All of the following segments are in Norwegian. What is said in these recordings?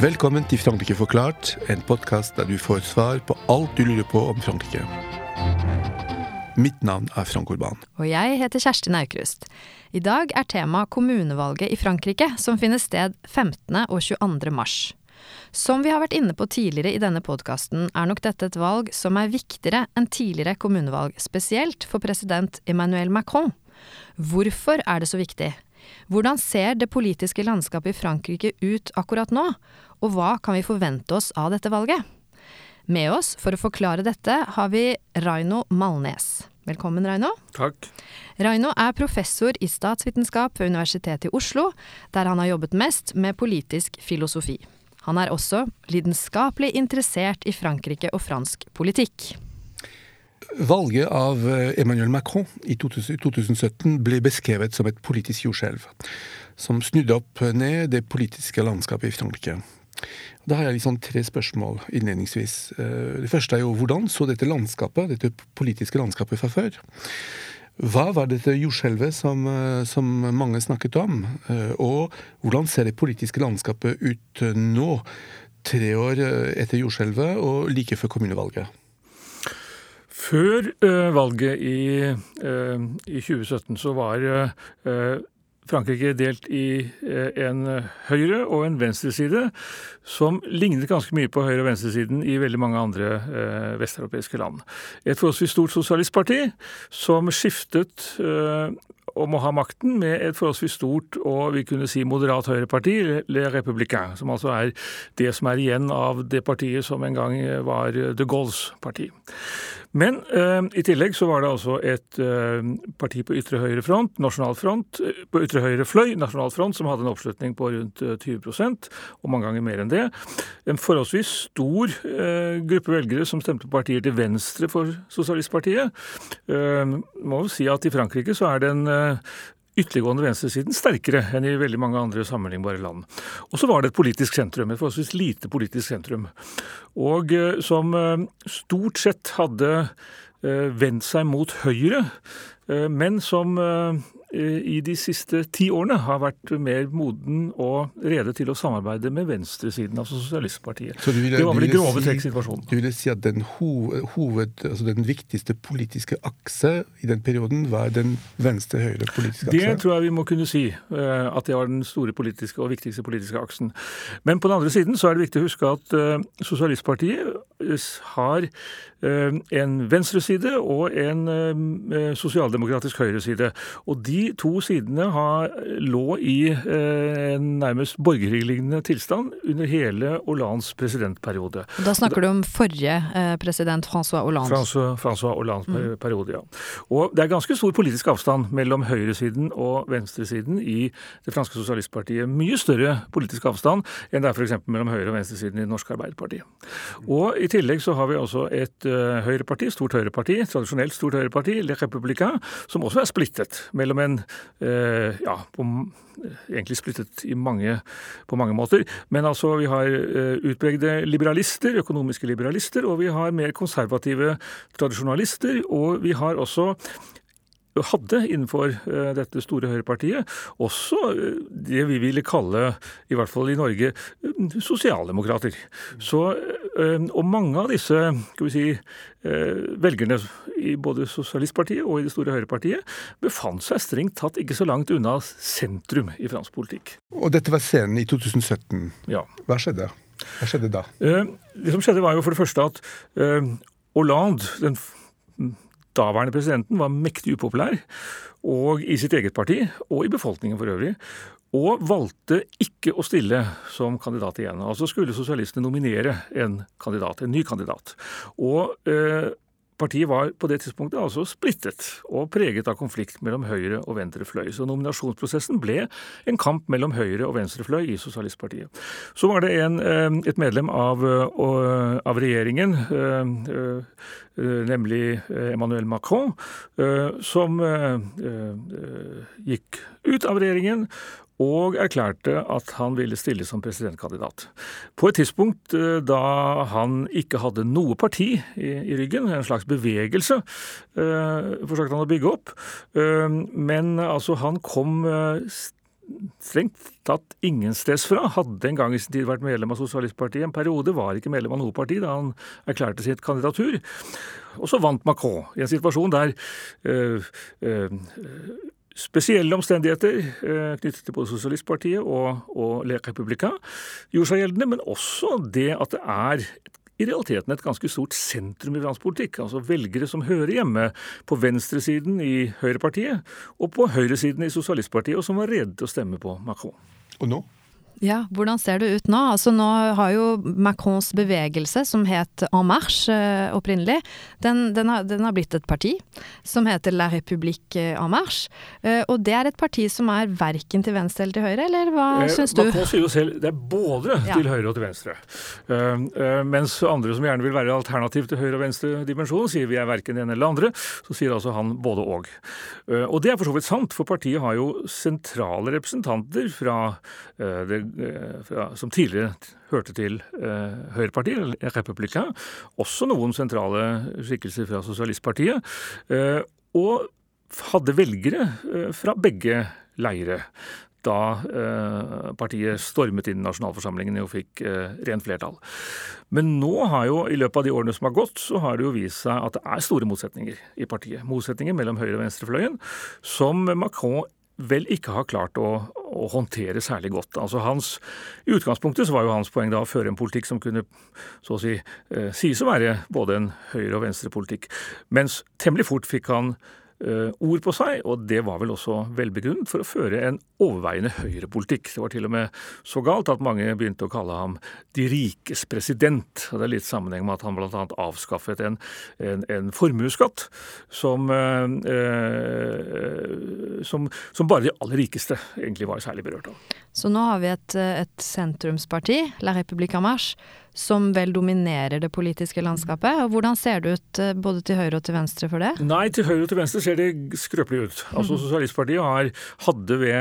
Velkommen til Frankrike forklart, en podkast der du får svar på alt du lurer på om Frankrike. Mitt navn er Frank Urban. Og jeg heter Kjersti Naukrust. I dag er tema kommunevalget i Frankrike, som finner sted 15. og 22. mars. Som vi har vært inne på tidligere i denne podkasten, er nok dette et valg som er viktigere enn tidligere kommunevalg, spesielt for president Emmanuel Macron. Hvorfor er det så viktig? Hvordan ser det politiske landskapet i Frankrike ut akkurat nå, og hva kan vi forvente oss av dette valget? Med oss for å forklare dette har vi Raino Malnes. Velkommen, Raino. Takk. Raino er professor i statsvitenskap ved Universitetet i Oslo, der han har jobbet mest med politisk filosofi. Han er også lidenskapelig interessert i Frankrike og fransk politikk. Valget av eh, Emmanuel Macron i 2017 ble beskrevet som et politisk jordskjelv, som snudde opp ned det politiske landskapet i Frankrike. Da har jeg liksom tre spørsmål innledningsvis. Eh, det første er jo hvordan så dette landskapet, dette politiske landskapet fra før? Hva var dette jordskjelvet som, eh, som, mange snakket om? Og hvordan ser det politiske landskapet ut nå, tre år etter jordskjelvet og like før kommunevalget? Før uh, valget i, uh, i, 2017 så var uh, Frankrike delt i en høyre- og en venstreside som lignet ganske mye på høyre- og venstresiden i veldig mange andre vesteuropeiske land. Et forholdsvis stort sosialistparti som skiftet om å ha makten med et forholdsvis stort og vi kunne si moderat høyreparti, Le Républicain, som altså er det som er igjen av det partiet som en gang var de Gaulles parti. Men eh, i tillegg så var det altså et eh, parti på ytre høyre front, nasjonal front, eh, på ytre høyre fløy, nasjonal front, som hadde en oppslutning på rundt 20 eh, og mange ganger mer enn det. En forholdsvis stor eh, gruppe velgere som stemte på partier til venstre for Sosialistpartiet. Eh, må jo si at i Frankrike så er det en ytterliggående venstresiden sterkere enn i veldig mange andre sammenlignbare land. Og så var det et politisk sentrum, et forholdsvis lite politisk sentrum. Og eh, som eh, stort sett hadde eh, vendt seg mot høyre, men som i de siste ti årene har vært mer moden og rede til å samarbeide med venstresiden, altså Sosialistpartiet. Ville, det var vel i grove trekk situasjonen. Du ville si at den, hoved, altså den viktigste politiske akse i den perioden var den venstre-høyre politiske akse? Det tror jeg vi må kunne si, eh, at det var den store politiske og viktigste politiske aksen. Men på den andre siden så er det viktig å huske at uh, Sosialistpartiet har en venstreside og en uh, sosialdemokratisk høyreside. Og de to sidene har, lå i eh, en nærmest borgerlignende tilstand under hele Hollands presidentperiode. Da snakker du om forrige eh, president Francois Hollande? François, François Hollands mm. periode, ja. Og det er ganske stor politisk avstand mellom høyresiden og venstresiden i det franske sosialistpartiet. Mye større politisk avstand enn det er f.eks. mellom høyre- og venstresiden i Det norske Arbeiderpartiet. Og i tillegg så har vi også et høyreparti, stort høyreparti, tradisjonelt stort høyreparti, Le Republica, som også er splittet mellom en eh, ja, på, egentlig splittet mange, på mange måter. Men altså, vi har eh, utpregede liberalister, økonomiske liberalister, og vi har mer konservative tradisjonalister, og vi har også hadde innenfor uh, dette store høyrepartiet også uh, det vi ville kalle, i hvert fall i Norge, uh, sosialdemokrater. Så, og mange av disse skal vi si, velgerne i både Sosialistpartiet og i det store høyrepartiet befant seg strengt tatt ikke så langt unna sentrum i fransk politikk. Og dette var scenen i 2017. Ja. Hva skjedde? Hva skjedde da? Det som skjedde var jo for det første at Hollande, den daværende presidenten var mektig upopulær, og i sitt eget parti, og i befolkningen for øvrig. Og valgte ikke å stille som kandidat igjen. Altså skulle sosialistene nominere en kandidat, en ny kandidat. Og eh, Partiet var på det tidspunktet altså splittet og preget av konflikt mellom høyre og venstrefløy. Så nominasjonsprosessen ble en kamp mellom høyre og venstrefløy i Sosialistpartiet. Så var det en, eh, et medlem av, eh, av regjeringen, eh, nemlig Emmanuel Macron, som gikk ut av regjeringen og erklærte at han ville stille som presidentkandidat. På et tidspunkt eh, da han ikke hadde noe parti i, i ryggen, en slags bevegelse, eh, forsøkte han å bygge opp. Eh, men altså, han kom eh, strengt tatt ingensteds fra. Hadde en gang i sin tid vært medlem av Sosialistpartiet. En periode var ikke medlem av noe parti da han erklærte sitt kandidatur. Og så vant Macron i en situasjon der øh, øh, spesielle omstendigheter eh, knyttet til både Sosialistpartiet og, og Le Republica gjorde seg gjeldende, men også det at det er i realiteten et ganske stort sentrum i fransk politikk. Altså velgere som hører hjemme på venstresiden i Høyrepartiet og på høyresiden i Sosialistpartiet, og som var rede til å stemme på Macron. Og nå? Ja, hvordan ser det ut nå? Altså Nå har jo Macrons bevegelse, som het En Marche eh, opprinnelig, den, den, har, den, har, blitt et parti som heter La République En Marche. Eh, og det er et parti som er verken til venstre eller til høyre, eller hva eh, syns du? Macron sier jo selv det er både ja. til høyre og til venstre. Uh, uh, mens andre som gjerne vil være alternativ til høyre og venstre dimensjon, sier vi er verken det ene eller andre. Så sier altså han både og. Uh, og det er for så vidt sant, for partiet har jo sentrale representanter fra det fra, som tidligere hørte til eh, Høyrepartiet, Republika, også noen sentrale skikkelser fra Sosialistpartiet, eh, og hadde velgere eh, fra begge leire da eh, partiet stormet inn nasjonalforsamlingen og fikk eh, rent flertall. Men nå har jo, i løpet av de årene som har gått, så har det jo vist seg at det er store motsetninger i partiet. Motsetninger mellom høyre- og venstrefløyen, som Macron vel ikke har klart å, å, håndtere særlig godt. Altså hans, I utgangspunktet så var jo hans poeng da å føre en politikk som kunne så å si eh, sies å være både en høyre- og venstrepolitikk. Mens temmelig fort fikk han ord på seg, og det var vel også velbegrunnet for å føre en overveiende høyrepolitikk. Det var til og med så galt at mange begynte å kalle ham de rikes president. og Det er litt sammenheng med at han bl.a. avskaffet en, en, en formuesskatt som, eh, som, som, bare de aller rikeste egentlig var særlig berørt av. Så nå har vi et, et sentrumsparti, La République en Marche, som vel dominerer det politiske landskapet. Og hvordan ser det ut eh, både til høyre og til venstre for det? Nei, til høyre og til venstre ser det skrøpelig ut. Altså mhm. Sosialistpartiet har, hadde ved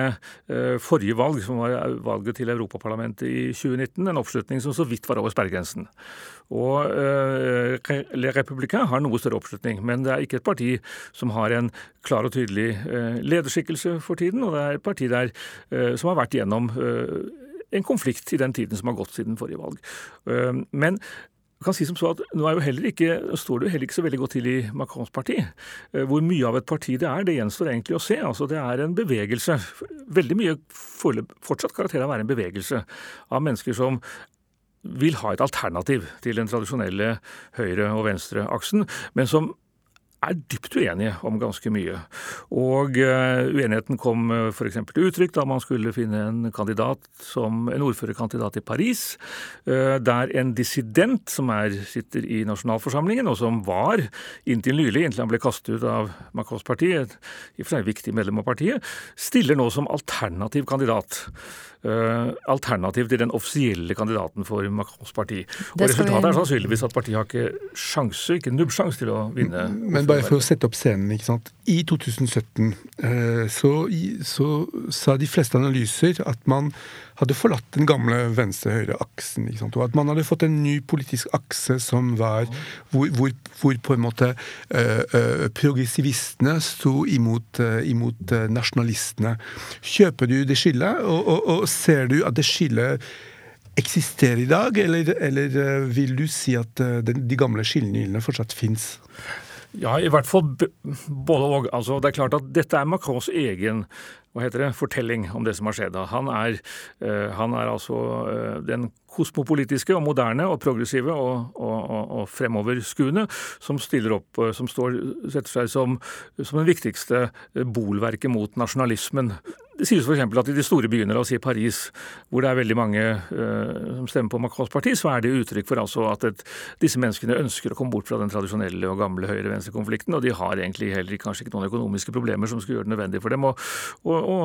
eh, forrige valg, som var valget til Europaparlamentet i 2019, en oppslutning som så vidt var over sperregrensen. Og eh, Le Républicain har noe større oppslutning, men det er ikke et parti som har en klar og tydelig eh, lederskikkelse for tiden, og det er et parti der eh, som har vært gjennom eh, en konflikt i den tiden som har gått siden forrige valg. Eh, men kan si som så at nå er jo ikke, står det jo heller ikke så veldig godt til i Macrons parti. Eh, hvor mye av et parti det er, det gjenstår egentlig å se. Altså Det er en bevegelse. Veldig mye fortsatt karakter av å være en bevegelse av mennesker som vil ha et alternativ til den tradisjonelle høyre- og venstre-aksen, men som er dypt uenige om ganske mye. Og uh, uenigheten kom uh, f.eks. til uttrykk da man skulle finne en kandidat som en ordførerkandidat i Paris, uh, der en dissident som er, sitter i nasjonalforsamlingen, og som var inntil nylig, inntil han ble kastet ut av Macrons parti, i og for seg viktig medlem av partiet, stiller nå som alternativ kandidat. Uh, alternativ til den offisielle kandidaten for Macrons parti. Og Resultatet er sannsynligvis at partiet har ikke sjanse, ikke nubbsjanse til å vinne. Men bare for å sette opp scenen. ikke sant? I 2017 uh, så, så, sa de fleste analyser at man hadde forlatt den gamle venstre-høyre-aksen. Og at man hadde fått en ny politisk akse som var hvor, hvor, hvor på en måte uh, progressivistene sto imot, imot nasjonalistene. Kjøper du det skillet? og, og, og ser du at det skillet eksisterer i dag, eller, eller vil du si at eh, de gamle skillene fortsatt fins? Ja, i hvert fall både og. Altså, det er klart at dette er Macrons egen hva heter det, fortelling om det som har skjedd. Han er, uh, han er altså uh, den kosmopolitiske og moderne og progressive og, og, og, og fremoverskuende som stiller opp, uh, som står, setter seg som, som den viktigste bolverket mot nasjonalismen. Det sies f.eks. at i de store byene, la oss si Paris, hvor det er veldig mange uh, som stemmer på Macrons parti, så er det uttrykk for altså at et, disse menneskene ønsker å komme bort fra den tradisjonelle og gamle høyre-venstre-konflikten, og de har egentlig heller kanskje ikke noen økonomiske problemer som skulle gjøre det nødvendig for dem å, å, å,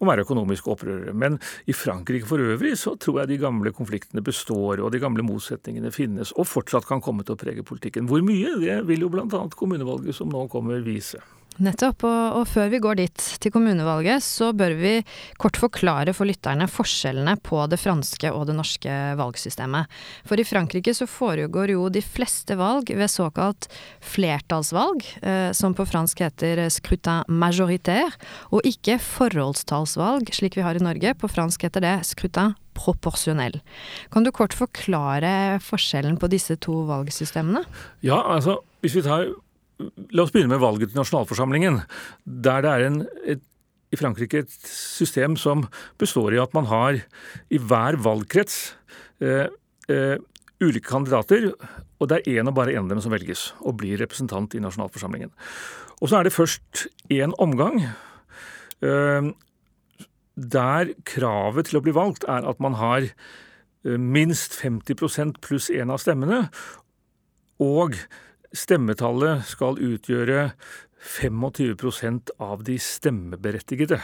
å være økonomisk opprørere. Men i Frankrike for øvrig så tror jeg de gamle konfliktene består, og de gamle motsetningene finnes, og fortsatt kan komme til å prege politikken. Hvor mye, det vil jo bl.a. kommunevalget som nå kommer vise. Nettopp. Og, og, før vi går dit, til kommunevalget, så bør vi kort forklare for lytterne forskjellene på det franske og det norske valgsystemet. For i Frankrike så foregår jo de fleste valg ved såkalt flertallsvalg, eh, som på fransk heter scrutin majoritaire, og ikke forholdstallsvalg, slik vi har i Norge. På fransk heter det scrutin proporsjonell. Kan du kort forklare forskjellen på disse to valgsystemene? Ja, altså hvis vi tar La oss begynne med valget til nasjonalforsamlingen. Der det er en, et, i Frankrike et system som består i at man har i hver valgkrets eh, eh, ulike kandidater, og det er én og bare én av dem som velges og blir representant i nasjonalforsamlingen. Og så er det først én omgang. Eh, der kravet til å bli valgt er at man har eh, minst 50% pluss én av stemmene, og stemmetallet skal utgjøre 25% av de stemmeberettigede.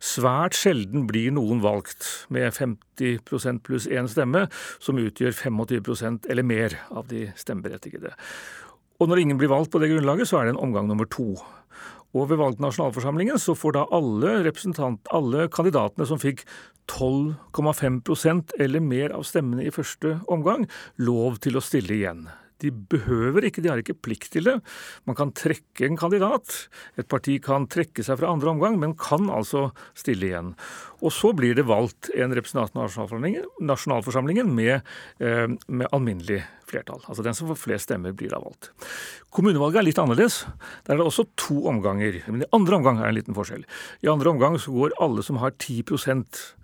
Svært sjelden blir noen valgt med 50 pluss én stemme, som utgjør 25% eller mer av de stemmeberettigede. Og når ingen blir valgt på det grunnlaget, så er det en omgang nummer to. Og ved valg til nasjonalforsamlingen så får da alle, alle kandidatene som fikk 12,5% eller mer av stemmene i første omgang, lov til å stille igjen. De behøver ikke, de har ikke plikt til det. Man kan trekke en kandidat. Et parti kan trekke seg fra andre omgang, men kan altså stille igjen. Og så blir det valgt en representant i nasjonalforsamlingen, med, eh, med, alminnelig flertall. Altså den som får flest stemmer, blir da valgt. Kommunevalget er litt annerledes. Der er det også to omganger. Men i andre omgang er det en liten forskjell. I andre omgang så går alle som har 10%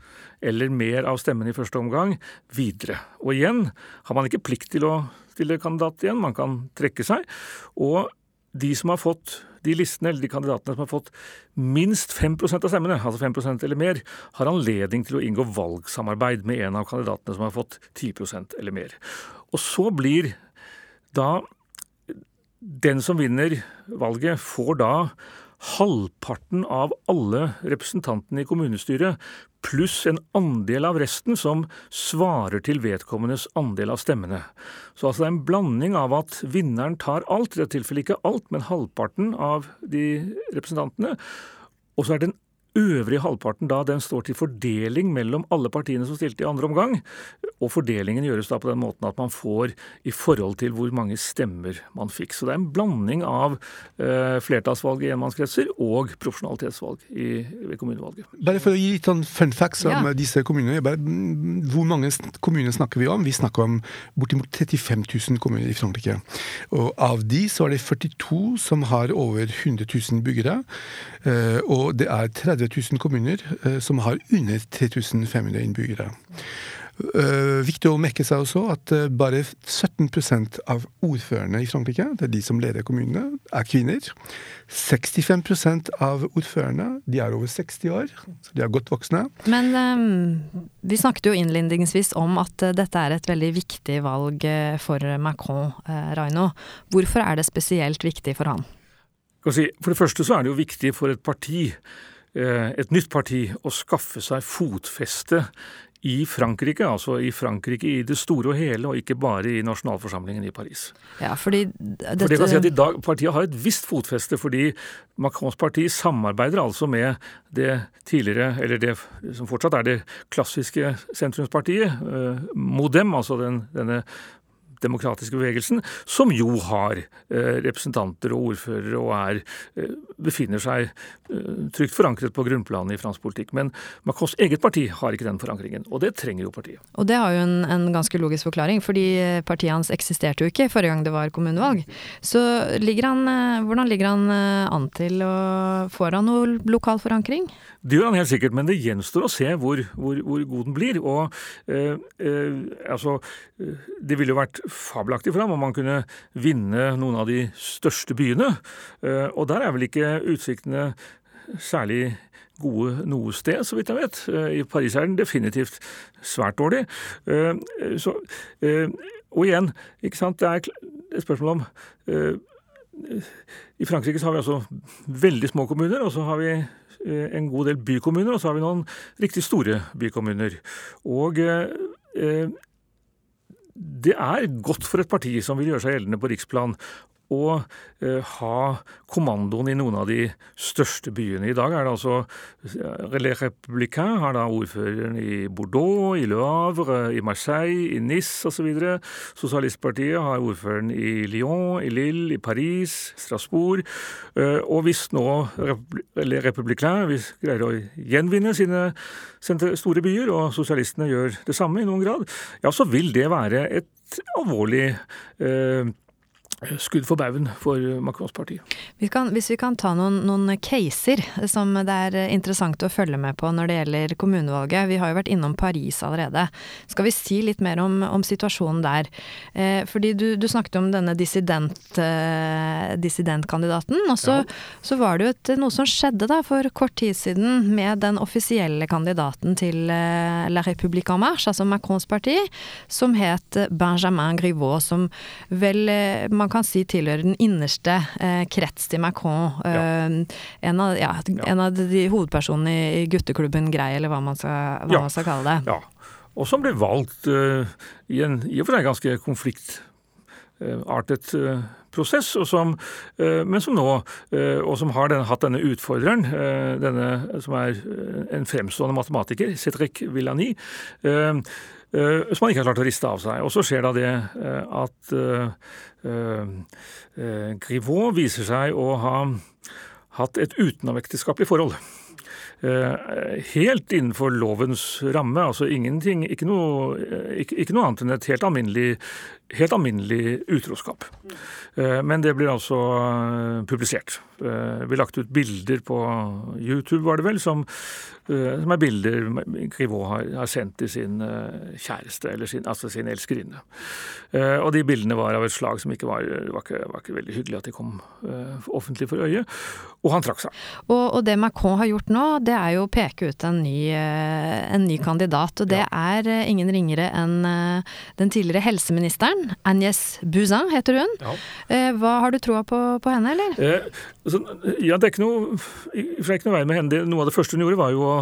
eller mer av stemmene i første omgang, videre. Og igjen har man ikke plikt til å kandidat igjen, man kan trekke seg. Og de som har fått de listene, eller de kandidatene som har fått minst 5% av stemmene, altså 5% eller mer, har anledning til å inngå valgsamarbeid med en av kandidatene som har fått 10% eller mer. Og så blir da den som vinner valget, får da halvparten av alle representantene i kommunestyret pluss en andel av resten som svarer til vedkommendes andel av stemmene. Så altså det er en blanding av at vinneren tar alt, i dette tilfellet ikke alt, men halvparten av de representantene. Og så er det en øvrige halvparten da, den står til fordeling mellom alle partiene som stilte i andre omgang. Og fordelingen gjøres da på den måten at man får i forhold til hvor mange stemmer man fikk. Så det er en blanding av eh, flertallsvalg i enmannskretser og profesjonalitetsvalg i, ved kommunevalget. Bare for å gi litt sånn fun facts om ja. disse kommunene. Bare, hvor mange kommuner snakker vi om? Vi snakker om bortimot 35 000 kommuner i Frankrike. Og av de så er det 42 som har over 100 000 byggere. Eh, og det er 30 000 kommuner eh, som har under 3500 innbyggere. Uh, viktig å merke seg også at uh, bare 17% av ordførerne i Frankrike, det er de som leder kommunene, er kvinner. 65% av ordførerne de er over 60 år, så de er godt voksne. Men um, vi snakket jo innledningsvis om at uh, dette er et veldig viktig valg for Macron, Raino. Hvorfor er det spesielt viktig for han? For det første så er det jo viktig for et parti, eh, et nytt parti, å skaffe seg fotfeste i Frankrike, altså i Frankrike i det store og hele, og ikke bare i nasjonalforsamlingen i Paris. Ja, fordi dette... For det kan si at i dag, Partiet har et visst fotfeste, fordi Macrons parti samarbeider altså med det tidligere, eller det som fortsatt er det klassiske sentrumspartiet, eh, Modem, altså den, denne demokratiske bevegelsen, som jo har eh, representanter og ordførere og er, eh, befinner seg eh, trygt forankret på grunnplanet i fransk politikk. Men Macrons eget parti har ikke den forankringen, og det trenger jo partiet. Og det har jo en, en ganske logisk forklaring, fordi partiet hans eksisterte jo ikke forrige gang det var kommunevalg. Så ligger han, hvordan ligger han an til å Får han noe lokal forankring? Det gjør han helt sikkert, men det gjenstår å se hvor, hvor, hvor god den blir. Og eh, eh, altså Det ville jo vært fabelaktig for ham om han kunne vinne noen av de største byene. Eh, og der er vel ikke utsiktene særlig gode noe sted, så vidt jeg vet. Eh, I Paris er den definitivt svært dårlig. Eh, så, og igjen, ikke sant, det er et spørsmål om I Frankrike så har vi altså veldig små kommuner, og så har vi en god del bykommuner, og så har vi noen riktig store bykommuner. Og det er godt for et parti som vil gjøre seg gjeldende på riksplan, å eh, ha kommandoen i noen av de største byene. I dag er det altså Relais Républicain har da ordføreren i Bordeaux, i Le Havre, i Marseille, i Nice osv. Sosialistpartiet har ordføreren i Lyon, i Lille, i Paris, Strasbourg. Og hvis nå Relais Républicain greier å gjenvinne sine store byer, og sosialistene gjør det samme i noen grad, ja, så vil det være et alvorlig eh, skudd for baugen for Macrons parti. Vi kan, hvis vi kan ta noen, noen, caser som det er interessant å følge med på når det gjelder kommunevalget. Vi har jo vært innom Paris allerede. Skal vi si litt mer om, om situasjonen der? Eh, fordi du, du, snakket om denne dissident, eh, dissidentkandidaten. Og så, ja. så, var det jo et, noe som skjedde da for kort tid siden med den offisielle kandidaten til eh, La République en Marche, altså Macrons parti, som het Benjamin Griveaux, som vel eh, man kan si tilhører den innerste eh, krets til Macron. Ja. Eh, en, av, ja, en, av, de hovedpersonene i, i gutteklubben Grei, eller hva man skal, hva man skal kalle det. Ja. Og som ble valgt uh, i en i og for seg ganske konfliktartet uh, prosess, og som, uh, men som nå, og som har den, hatt denne utfordreren, denne som er en fremstående matematiker, Cedric Villani, Eh, som man ikke har klart å riste av seg. Og så skjer da det eh, at Grivaud viser seg å ha hatt et utenomekteskapelig forhold. Helt innenfor lovens ramme, altså ingenting, ikke noe, ikke, ikke noe annet enn et helt alminnelig, helt alminnelig utroskap. Men det blir altså publisert. Det blir lagt ut bilder på YouTube, var det vel, som Eh, som er bilder Griveau har, har, sendt til sin eh, kjæreste, eller sin, altså sin elskerinne. Eh, og de bildene var av et slag som ikke var, var, ikke, var ikke veldig hyggelig at de kom offentlig for øye. Og han trakk seg. Og, og, det Macron har gjort nå, det er jo å peke ut en ny, en ny kandidat. Og det ja. er ingen ringere enn den tidligere helseministeren, Agnes Buzyn heter hun. Ja. Hva Har du troa på, på, henne, eller? Eh, altså, ja, det er ikke noe, det er ikke noe vei med henne. Noe av det første hun gjorde, var jo å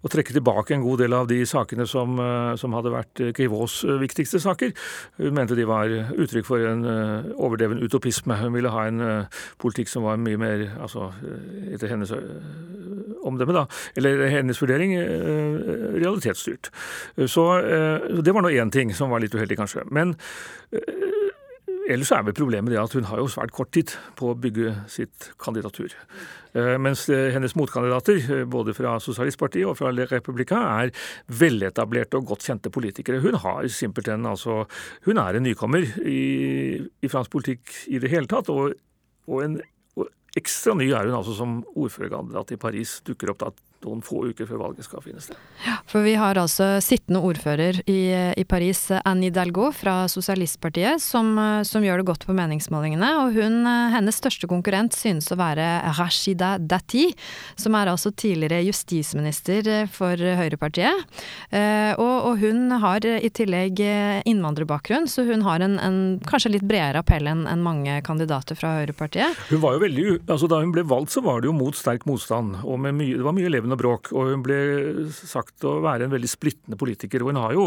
å, trekke tilbake en god del av de sakene som, eh, som hadde vært eh, eh, viktigste saker. Hun mente de var uttrykk for en overdreven utopisme. Hun ville ha en politikk som var mye mer, altså etter hennes omdømme, da, eller hennes vurdering, realitetsstyrt. Så det var nå én ting som var litt uheldig, kanskje. Men Ellers er vel problemet det at hun har jo svært kort tid på å bygge sitt kandidatur. Eh, mens eh, hennes motkandidater, eh, både fra Sosialistpartiet og fra Republika, er veletablerte og godt kjente politikere. Hun har simpelthen altså Hun er en nykommer i, i fransk politikk i det hele tatt, og, og en ekstra ny er hun altså som ordførerkandidat i Paris. Dukker opp da noen få uker før valget skal finne sted. Ja, for vi har altså sittende ordfører i, i Paris, Anne Hidalgo fra Sosialistpartiet, som, som, gjør det godt på meningsmålingene. Og hun, hennes største konkurrent synes å være Rashida Dati, som er altså tidligere justisminister for Høyrepartiet. Eh, og, og, hun har i tillegg innvandrerbakgrunn, så hun har en, en kanskje litt bredere appell enn en mange kandidater fra Høyrepartiet. Hun var jo veldig, altså Da hun ble valgt, så var det jo mot sterk motstand. og mye, Det var mye levende og bråk. Og hun ble sagt å være en veldig splittende politiker. Og hun har jo,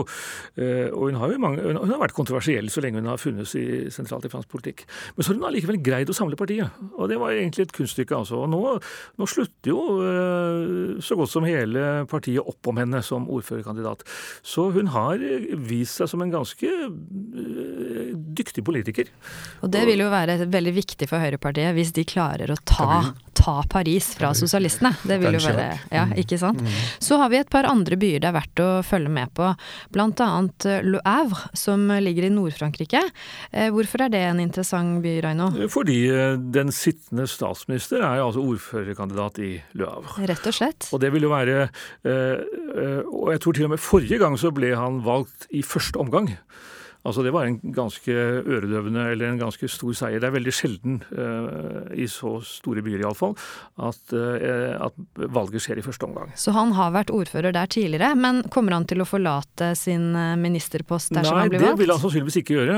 eh, og hun har, jo mange, hun har vært kontroversiell så lenge hun har funnes i sentralt i fransk politikk. Men så har hun allikevel greid å samle partiet. Og det var egentlig et kunststykke, altså. Og nå, nå slutter jo eh, så godt som hele partiet opp om henne som ordførerkandidat. Så hun har vist seg som en ganske eh, dyktig politiker. Og det vil jo være veldig viktig for Høyrepartiet hvis de klarer å ta, ta Paris fra sosialistene. Det vil jo være ja, mm. ikke sant. Mm. Så har vi et par andre byer det er verdt å følge med på. Blant annet eh, Le Havre, som ligger i Nord-Frankrike. Eh, hvorfor er det en interessant by, Raino? Fordi eh, den sittende statsminister er altså ordførerkandidat i Le Havre. Rett og slett. Og det vil jo være Og jeg tror til og med forrige gang så ble han valgt i første omgang. Altså Det var en ganske øredøvende eller en ganske stor seier. Det er veldig sjelden uh, i så store byer iallfall at, uh, at valget skjer i første omgang. Så han har vært ordfører der tidligere, men kommer han til å forlate sin eh, ministerpost dersom Nei, han blir valgt? Nei, det vil han sannsynligvis ikke gjøre.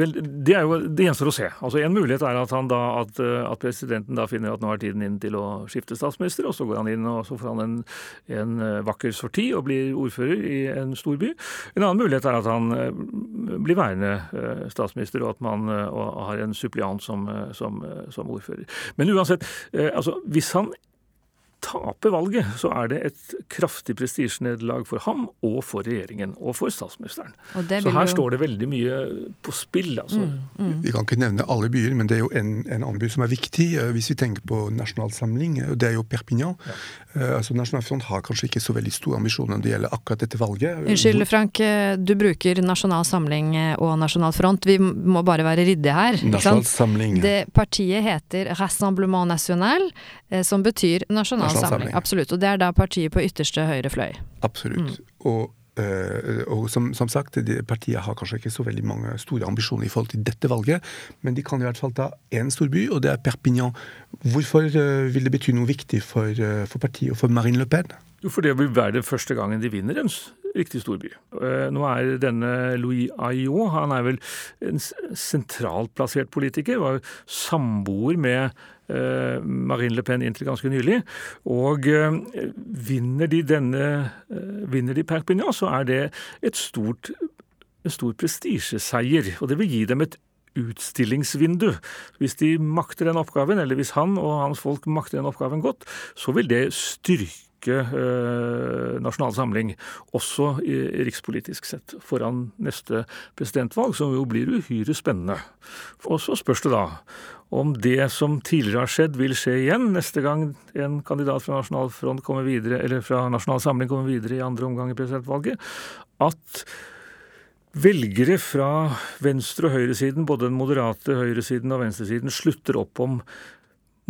Vel, det er jo det gjenstår å se. Altså En mulighet er at, da, at, at, presidenten da finner at nå er tiden inn til å skifte statsminister, og så går han inn og så får han en, en vakker sorti og blir ordfører i en stor by. En annen mulighet er at han blir værende statsminister, og at man har en suppliant som, som, som ordfører. Men uansett, altså, hvis han taper valget, så er det et kraftig prestisjenederlag for ham og for regjeringen og for statsministeren. Og så her jo... står det veldig mye på spill. altså. Mm, mm. Vi kan ikke nevne alle byer, men det er jo en, en annen by som er viktig. Eh, hvis vi tenker på Nasjonal Samling, eh, det er jo Perpignan. Ja. Uh, altså Nasjonalfront har kanskje ikke så veldig store ambisjoner når det gjelder akkurat dette valget. Unnskyld, Frank. Du bruker Nasjonal Samling og Nasjonal Front. Vi må bare være ryddige her. Nasjonal Samling. Det partiet heter Rassemblement National, som betyr Nasjonal samling. Absolutt. Og det er da partiet på ytterste høyre fløy. Absolutt. Mm. Og, øh, og som, som, sagt, partiet har kanskje ikke så veldig mange store ambisjoner i forhold til dette valget, men de kan i hvert fall ta én storby, og det er Perpignan. Hvorfor øh, vil det bety noe viktig for, øh, for partiet og for Marine Le Pen? Jo, for det vil være det første gangen de vinner en riktig storby. Nå er denne Louis Aillot, han er vel en sentralt plassert politiker. Var samboer med Eh, Marine Le Pen inntil ganske nylig. Og eh, vinner de denne eh, vinner de Perpignan, så er det et stort, en stor prestisjeseier. Og det vil gi dem et utstillingsvindu. Hvis de makter den oppgaven, eller hvis han og hans folk makter den oppgaven godt, så vil det styrke eh, Nasjonal Samling, også rikspolitisk sett, foran neste presidentvalg, som jo blir uhyre spennende. Og så spørs det da om det som tidligere har skjedd, vil skje igjen neste gang en kandidat fra Nasjonal Front kommer videre, eller fra Nasjonal Samling kommer videre i andre omgang i presidentvalget, at velgere fra venstre- og høyresiden, både den moderate høyresiden og venstresiden, slutter opp om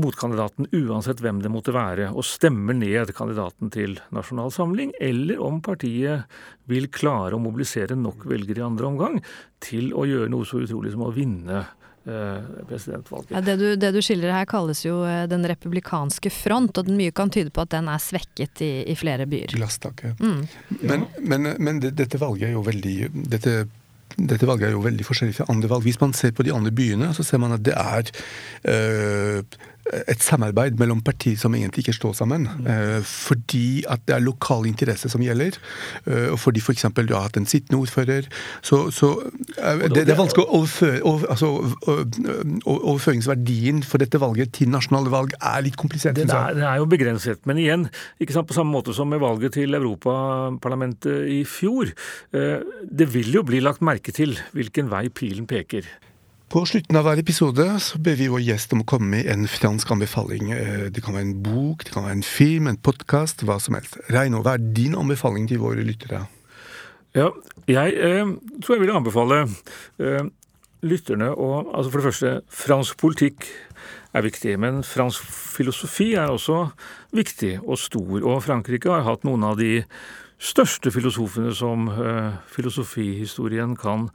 motkandidaten uansett hvem det måtte være, og stemmer ned kandidaten til Nasjonal Samling, eller om partiet vil klare å mobilisere nok velgere i andre omgang til å gjøre noe så utrolig som å vinne Eh, presidentvalget. Ja, det, du, det, du, skildrer her kalles jo eh, den republikanske front, og mye kan tyde på at den er svekket i, i flere byer. Glasstaket. Mm. Men, men, men dette valget er jo veldig dette dette valget er jo veldig forskjellig fra andre valg. Hvis man ser på de andre byene, så ser man at det er øh, et samarbeid mellom partier som egentlig ikke står sammen. Mm. fordi at det er lokale interesser som gjelder. Eh, og fordi f.eks. For du har hatt en sittende ordfører. Så, så eh, det, det, er vanskelig å overføre over, altså, Overføringsverdien for dette valget til nasjonale valg er litt komplisert. Det er, det er jo begrenset. Men igjen, ikke sant, på samme måte som med valget til Europaparlamentet i fjor. Det vil jo bli lagt merke til hvilken vei pilen peker. På slutten av hver episode så ber vi vår gjest om å komme med en fransk anbefaling. Eh, det kan være en bok, det kan være en film, en podkast, hva som helst. Reino, hva er din anbefaling til våre lyttere? Ja, jeg eh, tror jeg vil anbefale eh, lytterne å Altså for det første, fransk politikk er viktig, men fransk filosofi er også viktig og stor. Og Frankrike har hatt noen av de største filosofene som eh, filosofihistorien kan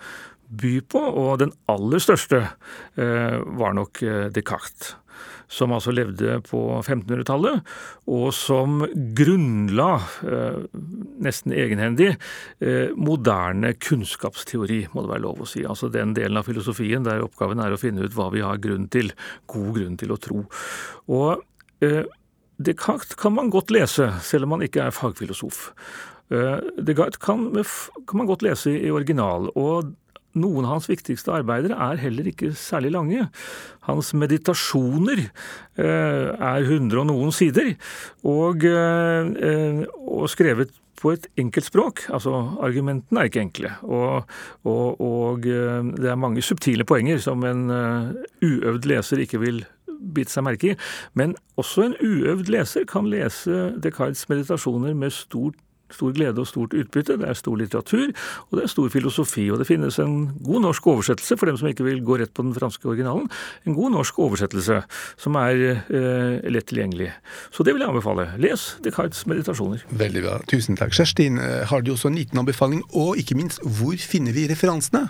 by på, og den aller største eh, var nok eh, Descartes. Som altså levde på 1500-tallet, og som grunnla, eh, nesten egenhendig, moderne kunnskapsteori, må det være lov å si. Altså den delen av filosofien der oppgaven er å finne ut hva vi har grunn til, god grunn til å tro. Og Descartes kan man godt lese, selv om man ikke er fagfilosof. Descartes kan, kan man godt lese i original. og noen av hans viktigste arbeider er heller ikke særlig lange. Hans meditasjoner eh, er hundre og noen sider, og, eh, og skrevet på et enkelt språk. Altså, argumentene er ikke enkle. Og, og, og, eh, det er mange subtile poenger som en uøvd leser ikke vil bite seg merke i. Men også en uøvd leser kan lese Descartes' meditasjoner med stort stor glede og stort utbytte. Det er stor litteratur, og det er stor filosofi. Og det finnes en god norsk oversettelse, for dem som ikke vil gå rett på den franske originalen, en god norsk oversettelse som er eh, lett tilgjengelig. Så det vil jeg anbefale. Les Descartes' meditasjoner. Veldig bra. Tusen takk. Kjerstin, eh, har du også en liten anbefaling, og ikke minst, hvor finner vi referansene?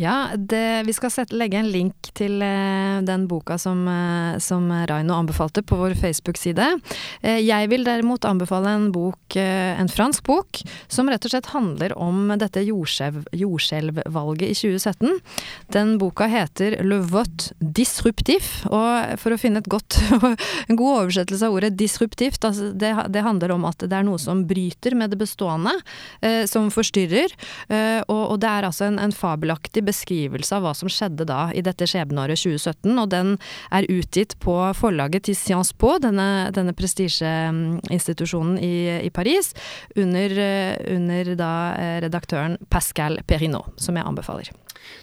Ja, det, vi skal sette, legge en link til eh, den boka som, eh, som Raino anbefalte på vår Facebook-side. Eh, jeg vil derimot anbefale en bok, eh, en fransk bok, som rett og slett handler om dette jordskjelvvalget i 2017. Den boka heter Le vote disruptif, og for å finne et godt, en god oversettelse av ordet disruptivt, altså det, det, handler om at det er noe som bryter med det bestående, eh, som forstyrrer, eh, og, og, det er altså en, en fabelaktig beskrivelse av hva som skjedde da i dette skjebneåret 2017, og den er utgitt på forlaget til Sciences Po, denne, denne prestisjeinstitusjonen i, i, Paris, under, under da eh, redaktøren Pascal Perrinot, som jeg anbefaler.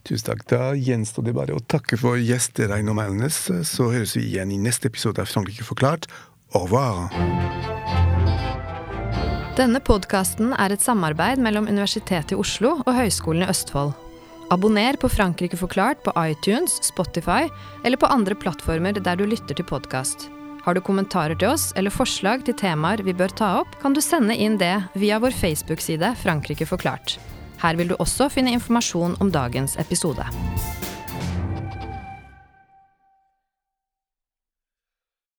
Tusen takk. Da gjenstår det bare å takke for gjester Reino Melnes. Så høres vi igjen i neste episode av Frankrike forklart. Au revoir! Denne podkasten er et samarbeid mellom Universitetet i Oslo og Høgskolen i Østfold. Abonner på Frankrike forklart på iTunes, Spotify eller på andre plattformer der du lytter til podkast. Har du kommentarer til oss eller forslag til temaer vi bør ta opp, kan du sende inn det via vår Facebook-side Frankrike forklart. Her vil du også finne informasjon om dagens episode.